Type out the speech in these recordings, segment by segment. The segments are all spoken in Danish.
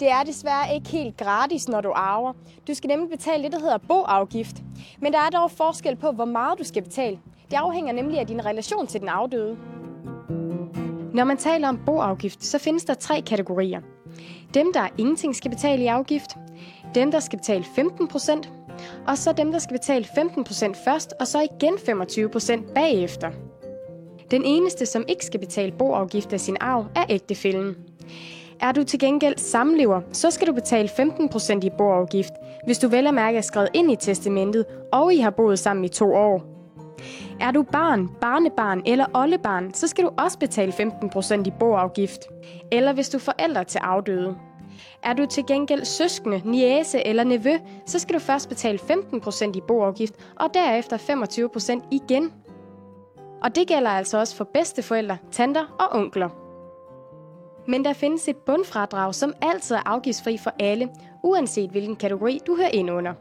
Det er desværre ikke helt gratis, når du arver. Du skal nemlig betale det, der hedder boafgift. Men der er dog forskel på, hvor meget du skal betale. Det afhænger nemlig af din relation til den afdøde. Når man taler om boafgift, så findes der tre kategorier. Dem, der ingenting skal betale i afgift, dem, der skal betale 15%, og så dem, der skal betale 15% først, og så igen 25% bagefter. Den eneste, som ikke skal betale boafgift af sin arv, er ægtefælden. Er du til gengæld samlever, så skal du betale 15% i boafgift, hvis du vel og mærke er skrevet ind i testamentet, og I har boet sammen i to år. Er du barn, barnebarn eller oldebarn, så skal du også betale 15% i boafgift. Eller hvis du er forældre til afdøde. Er du til gengæld søskende, niese eller nevø, så skal du først betale 15% i boafgift, og derefter 25% igen. Og det gælder altså også for bedsteforældre, tanter og onkler. Men der findes et bundfradrag, som altid er afgiftsfri for alle, uanset hvilken kategori du hører ind under.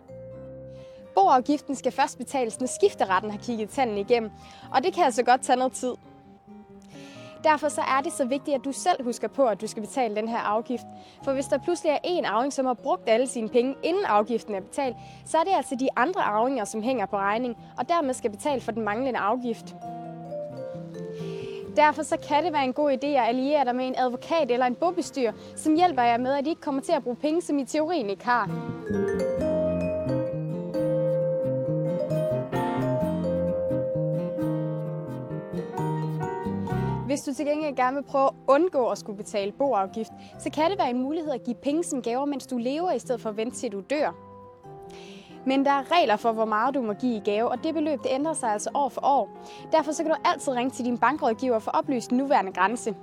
Boafgiften skal først betales, når skifteretten har kigget tanden igennem, og det kan altså godt tage noget tid. Derfor så er det så vigtigt, at du selv husker på, at du skal betale den her afgift. For hvis der pludselig er en arving, som har brugt alle sine penge, inden afgiften er betalt, så er det altså de andre arvinger, som hænger på regning, og dermed skal betale for den manglende afgift. Derfor så kan det være en god idé at alliere dig med en advokat eller en bobestyr, som hjælper jer med, at I ikke kommer til at bruge penge, som I teorien ikke har. Hvis du til gengæld gerne vil prøve at undgå at skulle betale boafgift, så kan det være en mulighed at give penge som gaver, mens du lever, i stedet for at vente til du dør. Men der er regler for, hvor meget du må give i gave, og det beløb det ændrer sig altså år for år. Derfor så kan du altid ringe til din bankrådgiver for at oplyse den nuværende grænse.